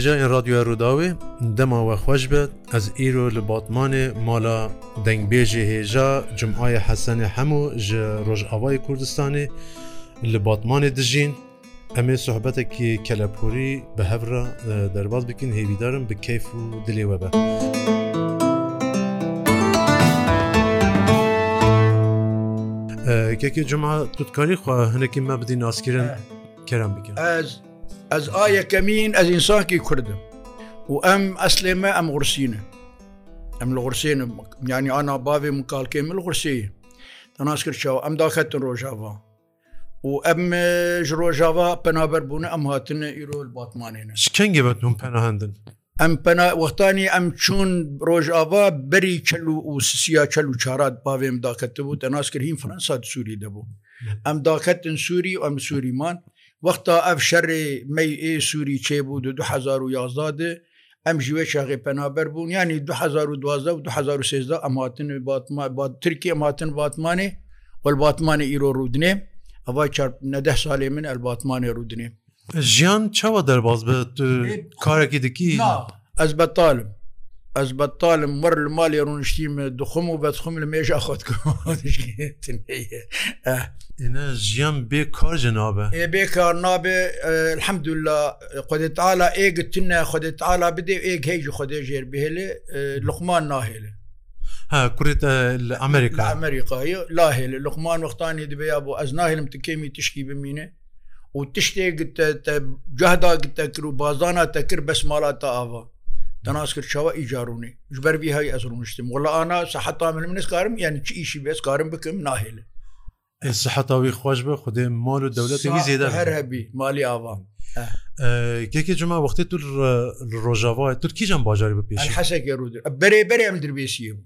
هەبێژە رادیو ڕووداوێ دەماوە خۆش بێت ئەس ئیرۆ لە باتمانێ مالا دەنگبێژێ هێژا جمعایە حەسەنێ هەموو ji ڕۆژئاوای کوردستانی li batmanê dijîn em ê sohbeteki kelepûî bi hevra derbas bikin hêvîdarin bi keyf û dilê we be. Keke cuma tutkarî xwa hinekî me bidî naskirin kerem bikin. Ez ez a yekemîn ez însankî kurdim û em eslê me em xursîne em li xursênim yanî ana bavê min kalkê min li xursêye nas kir çawa em daxetin rojava û em ji rojava penaberbûne em hatine îrol batmanêne Şkengê ve hûn penahendin Em wextanî em çûn rojava berî çelû û sisiya çelû çarat bavêm daketibû te nas kir hîn Fransa Sûî debû Em daketin Sûî em Sûîman وەختا ئەف شەڕێ مەی ئێ سووری چێبوو 2011دە ئەم ژوێ شاغی پەنابەر بوون ینی 2012 و 2013 ئەماتن ترکی ئەماتن باتمانێ وەباتمانە ئیرۆ ڕودنێ ئەوای نەده ساڵێ من ئەلباتمانێ ڕودنێ ژیان چاوە دەرباز بە کارێکی دکی ئەس بەتالم ez betalım war li malê rûniştîme dixum û bedxum li mêja xwed Êne jiyan bêkar ji nabe Ê bêkar nabe hemdûla xwedê ala ê gitine xwedê ala bidê ê hey ji xwedê jêr bihêlê liqman nahêle kurê li Amerika Amerikayê lahêle liqman wextanî dibe bo ez nahêlim tu kêmî tişkî bimîne û tiştê gite cehda gite kir û bazana te kir besmala te ava. تەناسکرد چاوە ئیجارونی ژبەربی های ئەزروشتم وڵە ئانا سەحتا من منستکارم یعنی چ ئیشی بێستکارم بکەم ناهێلە سەحتاوی خۆش بە خودێ مۆل و دەولەتی زیدا هەر هەبی مالی ئاوام کێکی جمع وەختی تو ڕۆژاوای تورکیژم باجاری بپێش حەسەکە رو بەرێ بەرێ ئەم دربێسیم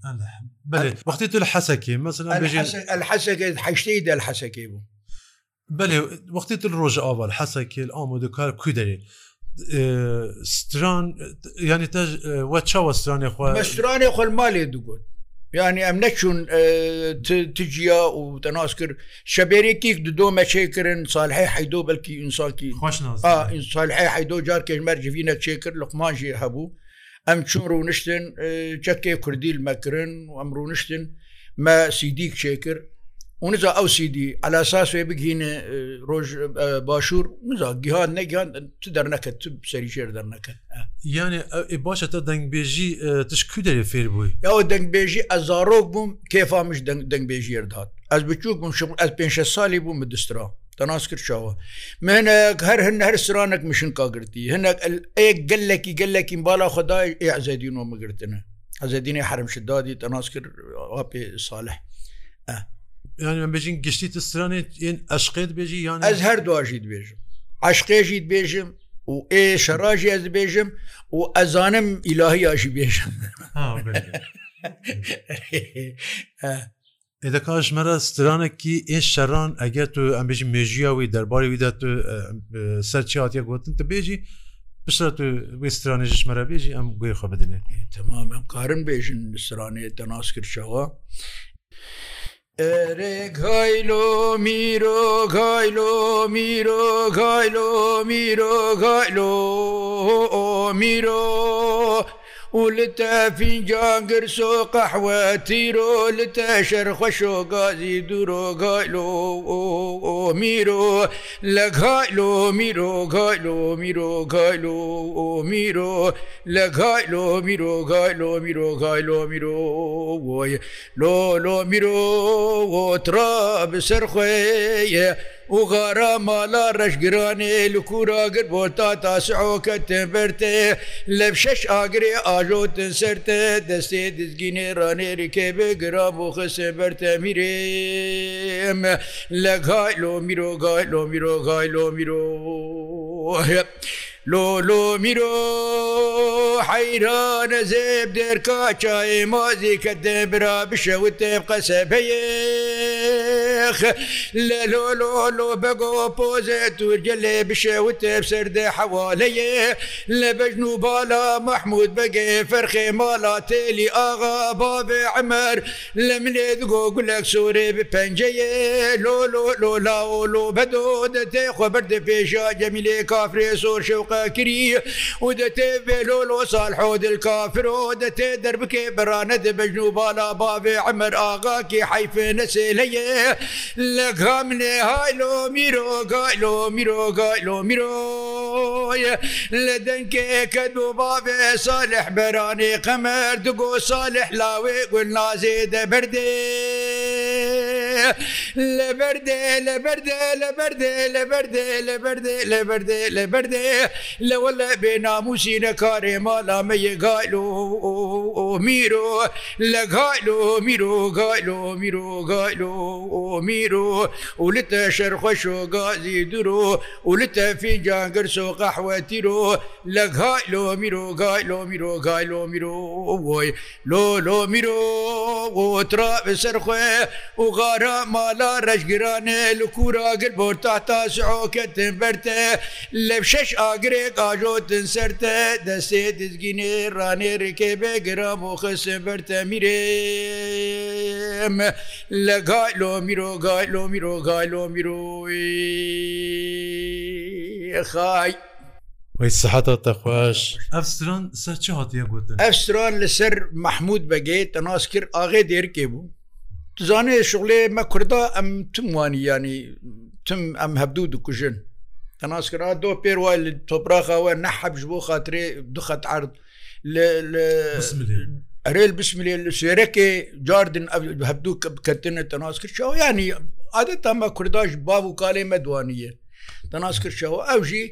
وەختی تو لە حەسەکی مثلا حەسەکە حشتەی دە حەسەکەی بوو بەێ وەختی تو ڕۆژ ئاوال حەسەکە ئامۆدەکار کو دەێ ستران ینی وە چاوە سترانی خوا سترانی خۆل مالێ دوگوت ینی ئەم نەچوون تجیا و تەناس کرد شەبێرێکی دو مەچێکردن سالحی حیدۆ بەلکی ئینساکی سالحی حیدۆ جار کێژمەرجوی نەچێکرد لەقمانژی هەبوو ئەم چون ڕوونشتن چەکێ کوردیل مەکردن و ئەم ڕوونشتن مە سیدیک چێکرد اونجا ئەو سیدی على ساس وێ بگینە ڕۆژ باشوور مزا گیهان نەگیان تو دەرنەکەت تو سەری شێر دەرنەکە یانێ باشە تا دەنگبێژی تش کو دەێ فێر بووی ئەو دەنگبێژی ئەزارۆک بووم کێفاامش دەنگبێژیر داات ئەس بچوو بووم شم ئەس پێ سالی بووم مدسترا تەناس کردچوە منێک هەر هەن هەر سرانك مشن کاگرتی هەنێک ئەیە گەلێکی گەلێکی بالا خدای ئازادینۆ مگرتنە ئەزدینی حرمش دادی تەناس کرد ئاپێ ساالح ئە yani ben bêjin giştî stranê yên eşqê dibêjî yan ez her dua jî dibêjim eşqê jî dibêjim û ê şera jî ez dibêjim û ez zanim îlahiya jî bêjim Êdeka ji me re stranekî ê şeran eger tu em bêjî mêjiya wî derbarê wî de tu ser çi hatiye gotin tu bêjî piştre tu wê stranê ji me re bêjî em goê xwe bidinê Temam em karin bêjin stranê te nas kir şewa ئەرێ گایلۆ میرۆ گایلۆ میرۆ گایلۆ میرۆ گایلۆ ئۆ میرۆ ولتە فینجانگر سۆ قەحوە تیرۆ لتە شەرخەشۆ گازی دوورۆگایلۆ میرۆ لە گایلۆ میرۆ گایلۆ میرۆ گایلۆ میرۆ لە گایلۆ میرۆ گایلۆ میرۆ گایلۆ میرۆ وۆی لۆ لۆ میرۆ وترا بسەر خوێە و غارا مالا ڕشگرانی لکوراگر بۆ تا تاسعۆکە تبرتێ لە شش ئاگرێ ئاژۆتن سرتە دەستێ دزگینێ ڕانێریکێ بگرا بۆ خسێ بەرتە میرێ لە گایلۆ میرۆ گایلۆ میرۆ گایلۆ میرۆ. لۆلۆ میرۆ حەیرانە زێب دێرکا چای مازی کە دەبرا بشەوت تێب قەسە بەیەخ لە لۆلۆلۆ بەگۆ پۆزە تورگە لێ بشەوت تێب سەردە حەواالەیە لە بەژن و بالا مەحمود بەگێ فەرخێ ماڵا تێلی ئاغا بابێ عمەر لە منێ دگۆ گولەک سوورێ ب پەنجەیە لۆلۆ لۆلاۆلۆ بەدۆ دەتێ خۆ بەردە پێشا جەمیلێ کافرێ سۆر شەوق باكري ودتي بيلول وصالحو الكافر ودتي دربكي براند بجنوبا لا بابي عمر آغاكي حيف نسيلي لك غامني هايلو ميرو قايلو ميرو قايلو ميرو لدنكي كدو بابي صالح براني قمر دقو صالح لاوي قلنا زيد بردي لە بەردێ لە بەردێ لە بەردێ لە بەردێ لە بەردێ لە بەردێ لە بەردێ لەوە لە بێناموسی نەکارێ ماڵامەیە گایل و میرۆ لە گایل و میرۆ گایل و میرۆ گایل و میرۆ ولتە شەرخۆش و گازی درۆ ولتە فینجانگرس و قەحوەتیرۆ لە گایل و میرۆ گایل و میرۆ گایل و میرۆ وۆی لۆ لۆ میرۆ وترا بەسەر خوێ و غارە برا مالا ڕژگیرانێ لە کوراگر بۆرتا تا سعۆکەتن بەرتە لە شش ئاگرێک ئاژۆتن سەرتە دەسێ دزگینێ ڕانێرێکێ بێگرام و خسم بەرتە میرێ لە گای لۆمیرۆ گای لۆمیرۆ گای لۆمیرۆی خای. سەحەتە خوۆش ئەفسران سەر چ هااتە گوتن ئەفسران لەسەر مەحمود بەگەیت تەناس کرد ئاغێ دێرکێ بوو زانێ شغلێ مە کووردا ئەم تموانی ینی تم ئەم هەبدوو دکوژن تەناسکرا دۆ پێر وای لە تۆپراخەوە نەحەبش بۆ خااتێ دخەت عرض ئەرێل بسملێ لە سێرەکێ جاردن هەبدوو کە بکەتنە تەناس کردەوە ینی عادە ئەمە کورداش باب و کالێ مەدوانیە تەناس کردەوە ئەو ژی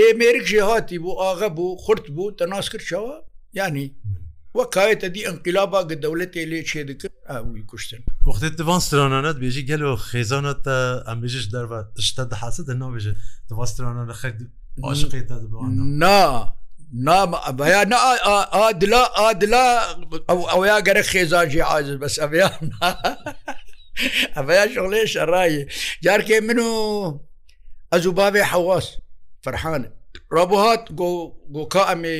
ئێمێرک ژێهاتی بوو ئاغە بوو خورد بوو تەناس کردەوە ینی وەکایەتە دی ئەنقلابا گە دەولەتێ لێ چێ دکرد ئاوی کوشتن وختێت دڤانسترانانت بێژی گەل و خێزانت ئەمبێژش دەرە شتە دەحاست نابێژێ دڤاسترانە خەر عاشقێتە نا. نام ئەیا ئادلا ئادلا ئەو ئەویا گەرە خێزانجی عاز بەس ئەیان ئەیا شغلێ شەڕایە جارکێ من و ئەزوو بابێ حواس فرحانە ڕبوهات گۆکە ئەمێ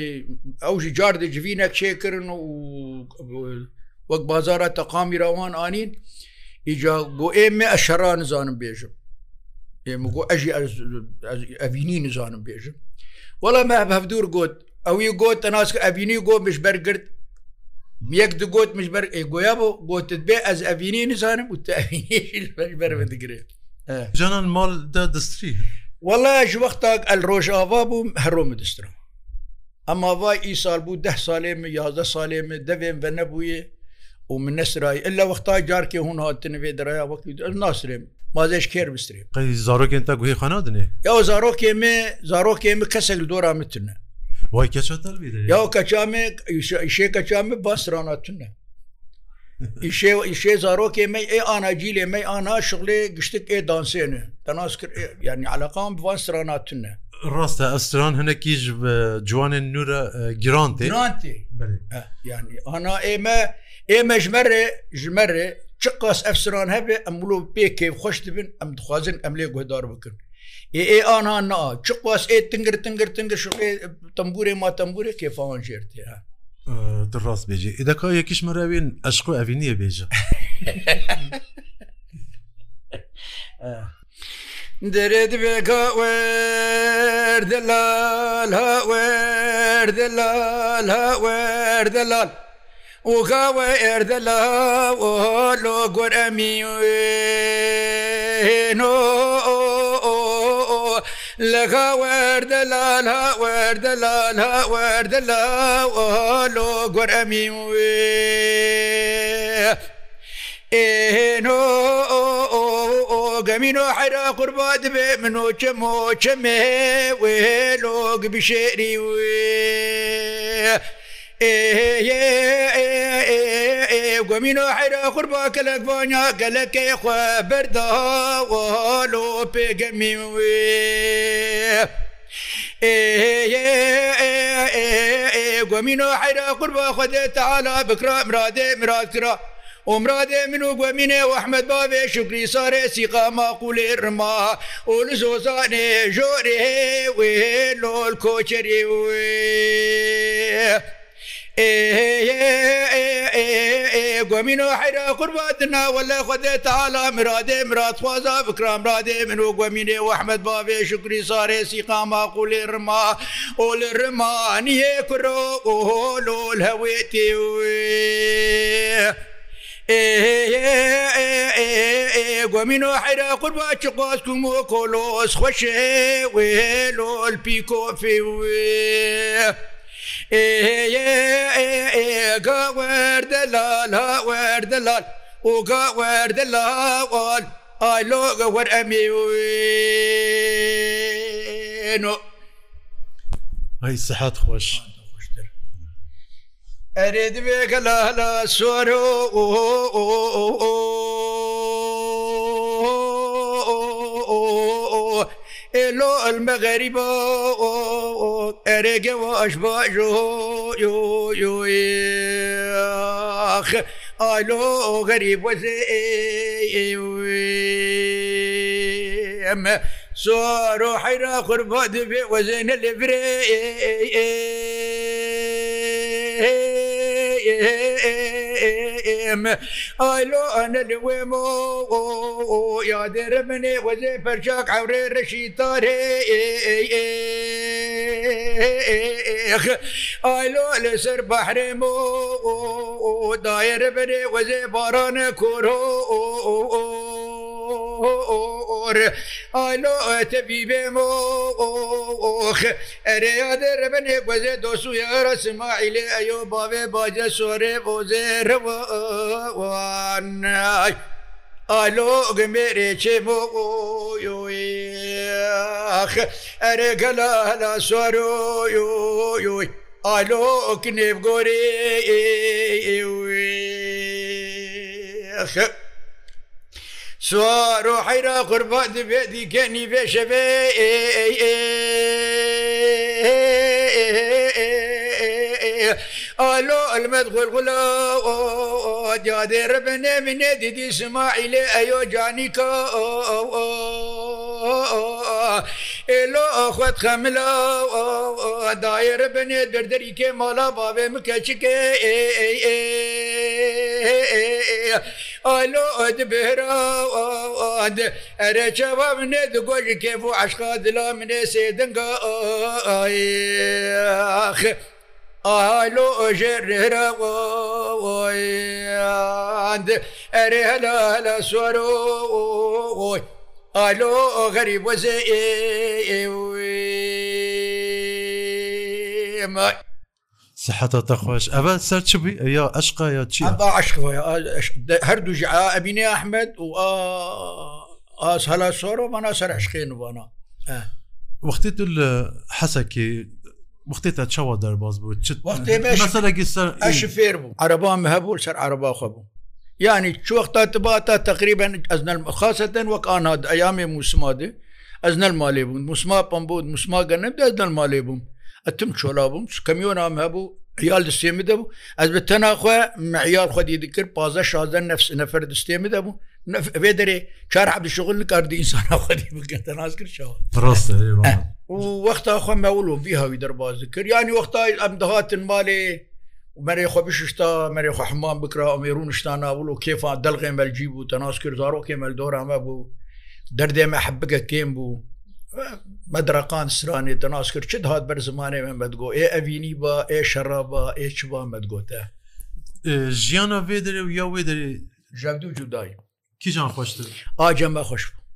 ئەوژی جار دەجیینە کێکردن و وەک بازارە تەقامی راوان ئاین ئیجا بۆ ئێمە ئەشەرا نزانم بێژم ئێمە گۆ ئەژی ئەڤینی نزانم بێژم وەڵە مە هەفتور گوت ئەوی گۆت تەناس ئەبینی گۆ مش بەرگرت یەک دگوت مش بەر ئێگوۆیا بۆ گوتت بێ ئەس ئەڤینی نزانم و تا بەر دەگرێت جانان ماڵدا دەستری وڵای ژوەختاک ئەل ڕۆژاوا بووم هەرۆمە دەسترم ئەما وای ئی سال بوو ده سالێمە یازدە سالێمە دەبێن بە نەبووە و من نەسرایی لە وەختا جارکێ هون هاتنێ دەرای وەکی ناسرێم مازێش کێر بسترێ زارۆکێن تا گوێ خانادنێ یا زارۆکێ مێ زارۆکێ مە کەسێک دۆرا متنە وای کەچ یا کەچامێ شێ کەچامە باسراناتونە ئیشێ ئیشێ زارۆکێ مەی ئێ ئاناجیلێ مەی ئانا شغلێ گشتێک ئێ دانسێنێ دەناس کرد یعنی علاقام بوان سراناتونە ڕاستە ئەستران هەنێکیش جوانێن نورە گرانتێ ینی ئانا ئێمە ئێمە ژمەرێ ژمەرێ چ قاس ئەفسران هەبێ ئەملو پێکێ خۆش دەبن ئەم دخوازن ئەم لێ گوهدار بکن ئێ ئێ ئانا نا چ قاس ئێ تنگر تنگر تنگر شغێ تەمبورێ ما تەمبورێ کێفاوان ژێرتێ ڕاست بێژێ ئیدەکە یەکیش مەراوێن ئەشقۆ ئەوی نییە بێژە درد بگا ورد لال ها ورد لال ها ورد لال وغا ورد لال ولو قرأمي نو لەغا وەردەلان ها وەردەلان ها وەردەلا ئۆلۆ گۆرەمی وێ ئێنۆ گەمین و حەرا قوربا دبێ منۆچە مۆچەمێ وێ لۆگ بشێری وێ ئێ گومین و حیرا قوربا کلک وانیا گەلەکەی خوا بەرداوەلو پێگەمی وێ. گومین و حیرا قوربا خودێ تعالا بکرا مرادێ مراد کرا. عمرادێ من و گومینێ وەحمد باێ شکری سارێ سیقاما قولێ ڕما ئۆل زۆزانێ ژۆرێ وێ لۆل کۆچری وێ. گومین و حیرا قورباتنا ولا خدای تعالی مراده مراد خوازا فکرام راده من و گومینه و احمد بابه شکری ساره سیقاما قول رما اول رمانیه کرو اول الهویتی گومین و حیرا قوربا چقاس کوم و کولوس خوشه ویلو الپیکوفی وی گەوەردە لالا وەردە لال ئۆگا وەردە لاوال ئالۆگە وەر ئەمی ئەی سەحات خۆش ئەرێ دوێ گەلا لا سۆرە ئۆ لو المغرب أرجع وأشبع جو يو يو آخ ألو غريب وزيم صاروا حيرا خربات في وزين الإبريم ام الو انا الويمو يا دير مني وزي فرشاك عوري رشي طاري الو لسر بحرمو داير بني وزي باران كورو مور آلو تبيب موخ اريا در بني بوزي دوسو يا اسماعيل ايو بابي باجه سوري بوزي روان آلو گمێرێ چێ بۆ ئۆخ ئەرێ گەلا هەلا سوارۆی ئالۆ کنێبگۆرێ ئێ سوارۆ حەیرا قوربان دەبێ دیکەنی بێشە بێ ئێ ئێ ئێ الو المدغ الغلا دادي ربنا من ديدي اسماعيل ايو جانيكا الو اخوت خملا داير بني دردري كي مالا بابي مكچكي الو د بهرا د رچوا من د گوج كيفو عشقا دلا من سيدنگا اخ ئاهالۆ ئۆژێرێرە ئەرێ هەلا هەلا سوۆرۆ ئۆی ئالۆ ئۆغەری بۆزێ ئێوێ سحتە تەخۆش ئەە سەر چ یا عشقا یا چی هەردوو ئەبینێ ئەحمد و ئاس هەلا سۆرۆ مەنا سەر عشقێن وانە وەختی تو لە حەسەکی مختێتە چاوە دەرباز بوو فێر بوو عربام هەبوو سەر عربا خە بوو یعنی چوەختا تباتە تقریبا ئەزنەل خاصەتەن وەک ئااد ئەیامێ موسمادێ ئەزنەل مالێ بوون موسما پم بوو موسما گەنەبدا ئەزنەل مالێ بووم ئەتم چۆلا بووم کەمیۆنام هەبوو یال دەستێمی دەبوو ئەس بە تەناخوا معیار خودی دکرد پازە شازە نفس نەفر دەستێمی دەبوو بێ دەرێ چار عبد شغل کاردی ئینسانە خەدی بکەتە ناز کردەوە ڕاستە وەختا خۆمەول و بیهاوی دەرباز کرد ینی وەختای ئەم دەهاتن مالێ مەرێ خۆ بشتا مەرێ خۆ حمان بکرا ئەمێرون شتاناول و کێفا دەڵغێ مەلجی بوو تەناس کردارۆکێ مەلدۆرامە بوو دەردێ مەحبگە کێم بوو مەدرەقان سرانێ دەناس کرد چت هاات بەر زمانێ من بەدگۆ ئێ ئەڤینی بە ئێ شەڕا بە ئێچ با مەدگۆتە ژیانە وێدرێ و یا وێدرێ ژەبدو جودایی کیجان خۆشتر ئاجەمە خۆش بوو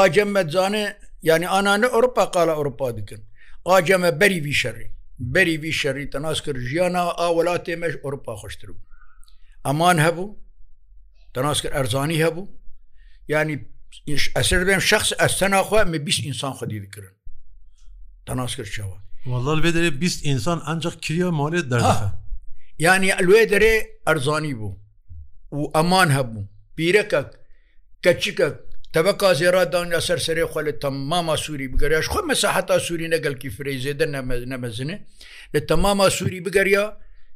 ئاجەمە جانێ ینی ئانانە ئەوروپا قالە ئەوروپا دکن ئاجەمە بەری ویشەڕی بەری ویشەڕی تەناس کرد ژیانە ئاوەڵات تێمەش ئەوروپا خۆشتر بوو ئەمان هەبوو تەناس کرد ئەرزانی هەبوو ینی ئەسر بێم شخص ئەستەناخوا مە بیست ئینسان خودی دکردن تەناس کرد شەوە والله بێ دەرێ بیست ئینسان ئەنجق کریا مالێت دەرخە ینی ئەلوێ دەرێ ئەرزانی بوو و ئەمان هەبوو پیرەکەک کەچکەک تەبقا زێرادانیا سەرسەرێ خۆ لە تەماما سووری بگەریاش خۆ مەساحتا سووری نەگەلکی فرەیزێدە نەمەزنێ لە تەماما سووری بگەریا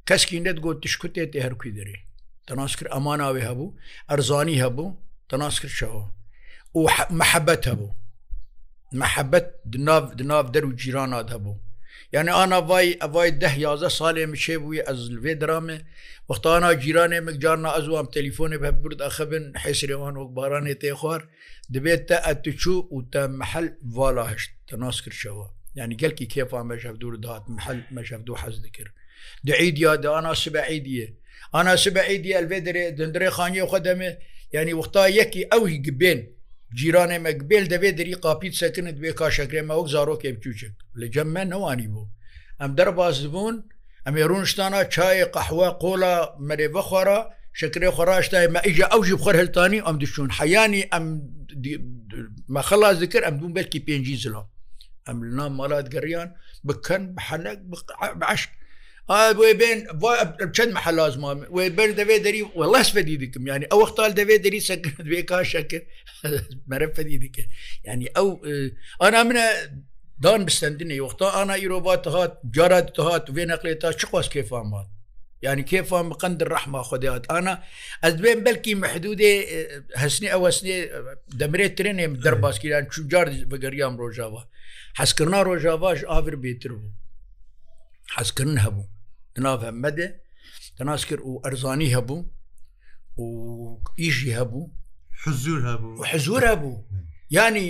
کەسکی نێت گۆ تشکوتێت هەرکوی دەرێ تەناس کرد ئەماناوێ هەبوو ئەرزانی هەبوو تەناس کردشەوە و محەبەت هەبوو محەبەت ناو دەر و جیرانات هەبوو یعنی ئانا وای ئەوای ده یازە ساڵێ میشێ بووی ئەز لێ درامێ وەختانا جیرانێ مجارنا ئەزوام تەلیفۆنێ بە برد ئەخەبن حیسرێوان وەک بارانێ تێ خوار دەبێت تە ئەتچوو و تە محل والا هەشت تەناس کردشەوە یعنی گەلکی کێفا مەشەف دوور داات محل مەشەف دوو حەز دەکرد دعید یا دا ئانا سبە عیدیە ئانا سبە عیدی ئەلێ درێ دندرێ خانیە خۆ دەمێ یعنی وەختا یەکی ئەوی گبێن جیرانê me bêl devê derî qapît sekinit bê kaşekrê me wek zarokê biçûçek li cem me newanî bû em derbaz dibûn em ê rûniştana çayê qehwe qola merê vexwara şekrê xraşta me îja ew jî xwar hiltanî em dişûn heyanî em me xelas dikir em bûn belkî pêncî zilam em li nam malat geriyan bikin bi henek bi eşk بۆێ بێن چەند مەحەلازمان وێ بەر دەوێ دەری وەڵس فەدی دیکم ینی ئەو وەختال دەوێ دەری سەکرد بێ کاشەکرد مەرە فەدی دیکە ینی ئەو ئانا منە دان بستندنی وەختا ئانا ئیرۆبات هاات جارات هاات وێ نەقلێت تا چ خواست کێفام هاات يعني كيف مقند الرحمة خديات أنا أدبين بلكي محدودة هسني أو هسني دمريت تريني درباس كي يعني شو جار بقريام روجافا حسكرنا روجافاش آفر بيتربو حسكرن هبو ناو هەممەدێ دەناس کرد و ئەرزانی هەبوو و ئیژی هەبوو حزور هەبوو حزور هەبوو ینی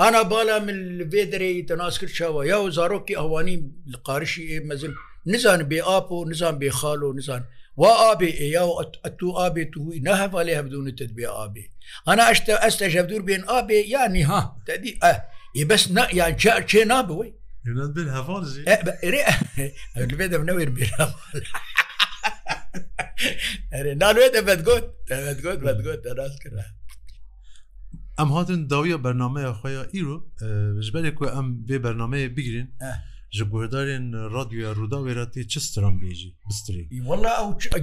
ئانا بالا من بێ دەرەی دەناس کرد چاوە یا و زارۆکی ئەوانی لە قارشی ئێ مەزل نزان بێ ئاپ و نزان بێ خاڵ و نزان وا ئابێ ئێیا و ئەتو ئابێ توی نەهەفاالێ هەبدونتت بێ ئابێ ئەنا ئەشتا ئەستا ژەبدور بێن ئابێ یانی ها دەدی ئە ئێ بەس نە یان چێ نابەوەی Yunus bin Havarji. Elbet de mnawir bin Havarji. نانوێ دەبێت گوت دەبێت گوت بەت گوت دەڕاست کرا. ئەم هاتن داویە بەرنمەیە خۆیە ئیرۆ ژبەرێک کو ئەم بێ بەرنمەیە بگرین ji guhdarên radyoya Ruda wêretê çi stran bêjî bistrê. Valla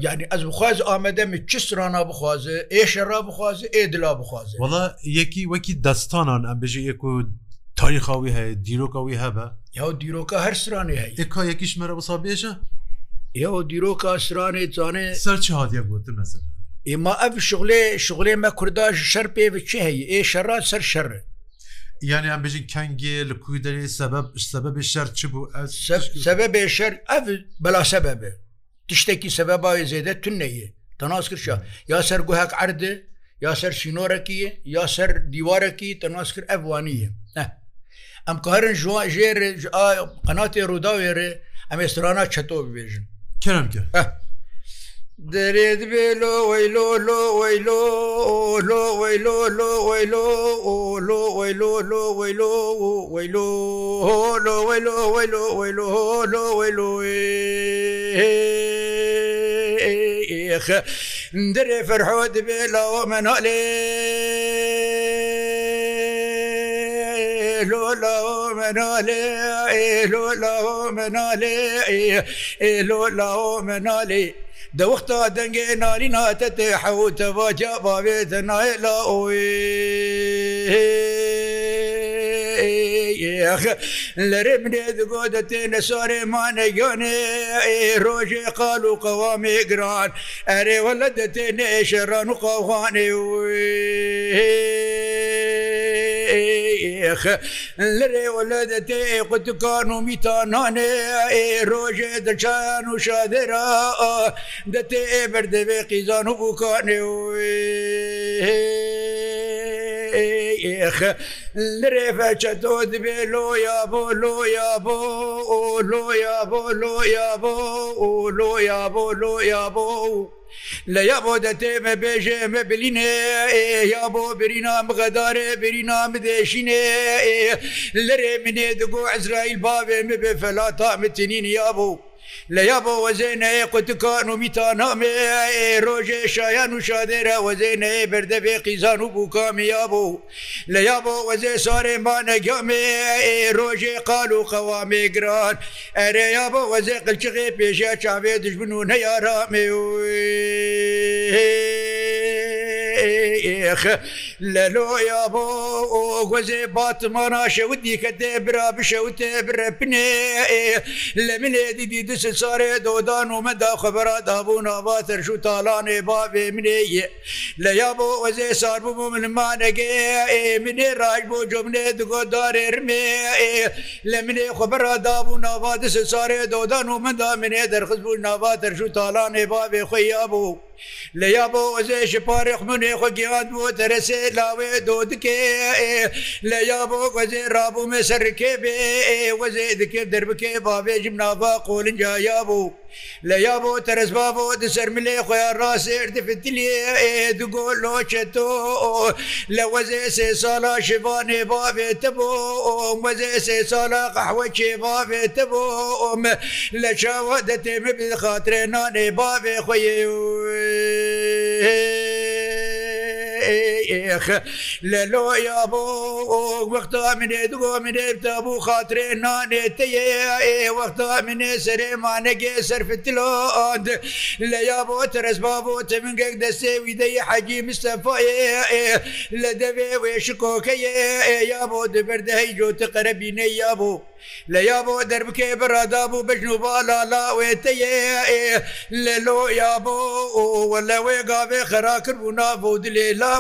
yani ez bixwaz amede me çi strana bixwaze êşe ra bixwaze ê dila bixwaze. Valla yekî wekî destanan em bêjî yek ku tarixa wî heye dîroka wî hebe یا دیرۆکە هەر سرانێ هەیە ئێکا یەکیشمەرە بەسا بێژە؟ ئێوە دیرۆکە سرانێ جوانێ سەر چ هااتێک گوتن مەسن ئێمە ئەف شغلێ شغلێ مە کورداش شەر پێ بچێ هەیە ئێ شەڕا سەر شەڕێ yani em bijin kengê li ku derê sebeb sebebê şer çi bû sebebê şer ev bela sebebe tiştekî sebebayê zêde tun neyê tenas kir şa ya ser guhek erdê ya ser şînorekî ya ser dîwarekî tenas kir ev waniye ئەم کارن ژێر قەناتی ڕووداوێرێ ئەم ئێسترانە چەتۆ ببێژن کرم کرد دەرێ دبێ لۆ وەیلۆ لۆ وەیلۆ لۆ وەیلۆ لۆ وەیلۆ لۆ وەیلۆ لۆ وەیلۆ وەیلۆ لۆ وەیلۆ وەیلۆ وەیلۆ لۆ وەیلۆ دەرێ فەرحۆ دبێ لەوە منۆلێ لولا منالي لولا منالي لولا منالي دەوەختا دەنگێ نالی ناتە تێ حەوتە باجا باوێتە نایە لا ئۆێخە لەرێ منێ دەگۆ دەتێ لە سارێمانە گەێ ڕۆژێ قال و قەوامێ گران ئەرێوە لە دەتێ نێشەڕان و قاوانێ وێ شێخ لەرێوە لە دەتێ قوتکان و میتانانێ ڕۆژێ دەچان و شادێرا دەتێ بەردەبێ قیزان و بکانێ ئێخ لرێفە چەتۆ دبێ لۆیا بۆ لۆیا بۆ ئۆ لۆیا بۆ لۆیا بۆ ئۆ لۆیا بۆ لۆیا بۆ. لە یا بۆ دەتێمە بێژێ ئەمە بلینێ یا بۆ برینا مغەدارێ برینا بدێشینێ لەرێ منێ دەگۆ عزرائیل باێ مە بێ فەلا تا متنین یا بوو. لە یا بۆ وەزێنەیە قوتکان و میتانامێ ڕۆژێ شایان و شادێرە وەزێنەیە بەردەبێ قیزان و بووکامیە بوو لە یا بۆ وەزێ سارێمانەگەمێ ڕۆژێ قال و قەوامێ گران ئەرەیە بۆ وەزێ قلچقێ پێشە چاوێ دژبن و نەیارامێ لە لۆیا بۆ گۆزێ باتماناشەوتی کە دێ برا بشەوتێ برەپنێ لە منێ دیدی دس سارێ دۆدان و مەدا خبرا دابوو ناواتر شو تاالانێ باێ منێ لە یا بۆ وەزێ ساربوو منمانەگێ منێ ڕاج بۆ جمنێ دگۆدارێرمێ لە منێ خبرا دابوو ناوا دس سارێ دۆدان و مندا منێ دەرخست بوو ناواتر شو تاالانێ باێ خۆیابوو. لە یا بۆ وەزێشی پارێخ منێخۆ گیان بۆ دەرەسێ لاوێ دۆ دکێ لە یا بۆ وەزێ رابوو مێسەرکێ بێ وەزێ دکێ دەربکێ بابێژم نابا قۆلنجیا بوو. لە یا بۆ تەرزبابەوە دەسەرملێ خۆیان ڕاستێردفتلێ دوگۆ لۆچێتۆ لە وەزێ سێ ساڵا شبانێ بابێتە بۆ وەزێ سێ ساڵا قەحوەچێ بابێتە بۆ ئۆمە لە چاوە دەتێمە بخاترێ نانێ بابێ خۆی لە لۆیا بۆ وەختا منێ دوگۆ منێبدا بوو خااتێ نانێتە وەختا منێ سرێمانەگێ سەرفتلۆند لە یا بۆ تەرەزبا بۆ تەمنگەک دەسێ ویدەی حەگی مستەفاە لە دەوێ وێش کۆکەیە یا بۆ دەبەردەهی جۆتە قەرەبینە یا بوو. لە یا بۆ دەربکێ بەرادا بوو بژن و بالا لاوێتەیە لە لۆ یا بۆ وە لەوێ گاوێ خراکرد بوو نابوو دلێ لا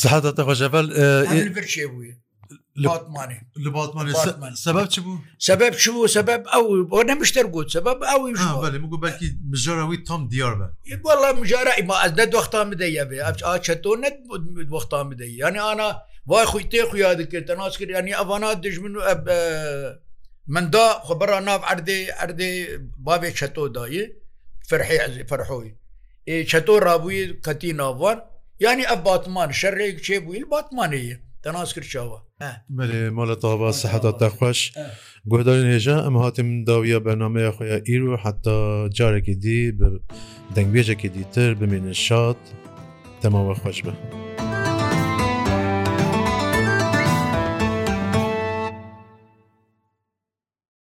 سەحاتە خۆشەفەل برچێ بووە سبب چ بوو سبب چ بوو سبب ئەو بۆ نەمشتر گوت سبب ئەوی بەکی مژۆرەوی تۆم دیار بە وڵە مژارە ئیما ئەز نە دۆختان بدەیەبێ ئاچەتۆ نەت دۆختان بدەی یعنی ئانا وای خۆی تێ خویا دکرد تەناس کرد ینی ئەوانا دژمن و مندا خبرە ناو ئەردێ ئەردێ بابێ چەتۆ دایە فەرحۆی چەتۆ ڕابووی کەتی ناوار ینی ئە باتمان شەڕێک چێ بووی باتمانەیە تەناس کرچاوە بێ مالە تاوا سەحتا تەخۆش گۆدارین هێژە ئەم هاتیم داویە بەنامەیە خۆیان ئیر و حتا جارێکی دی دەنگێژێکی دیتر بمێنە شاد تەماوە خۆش بە.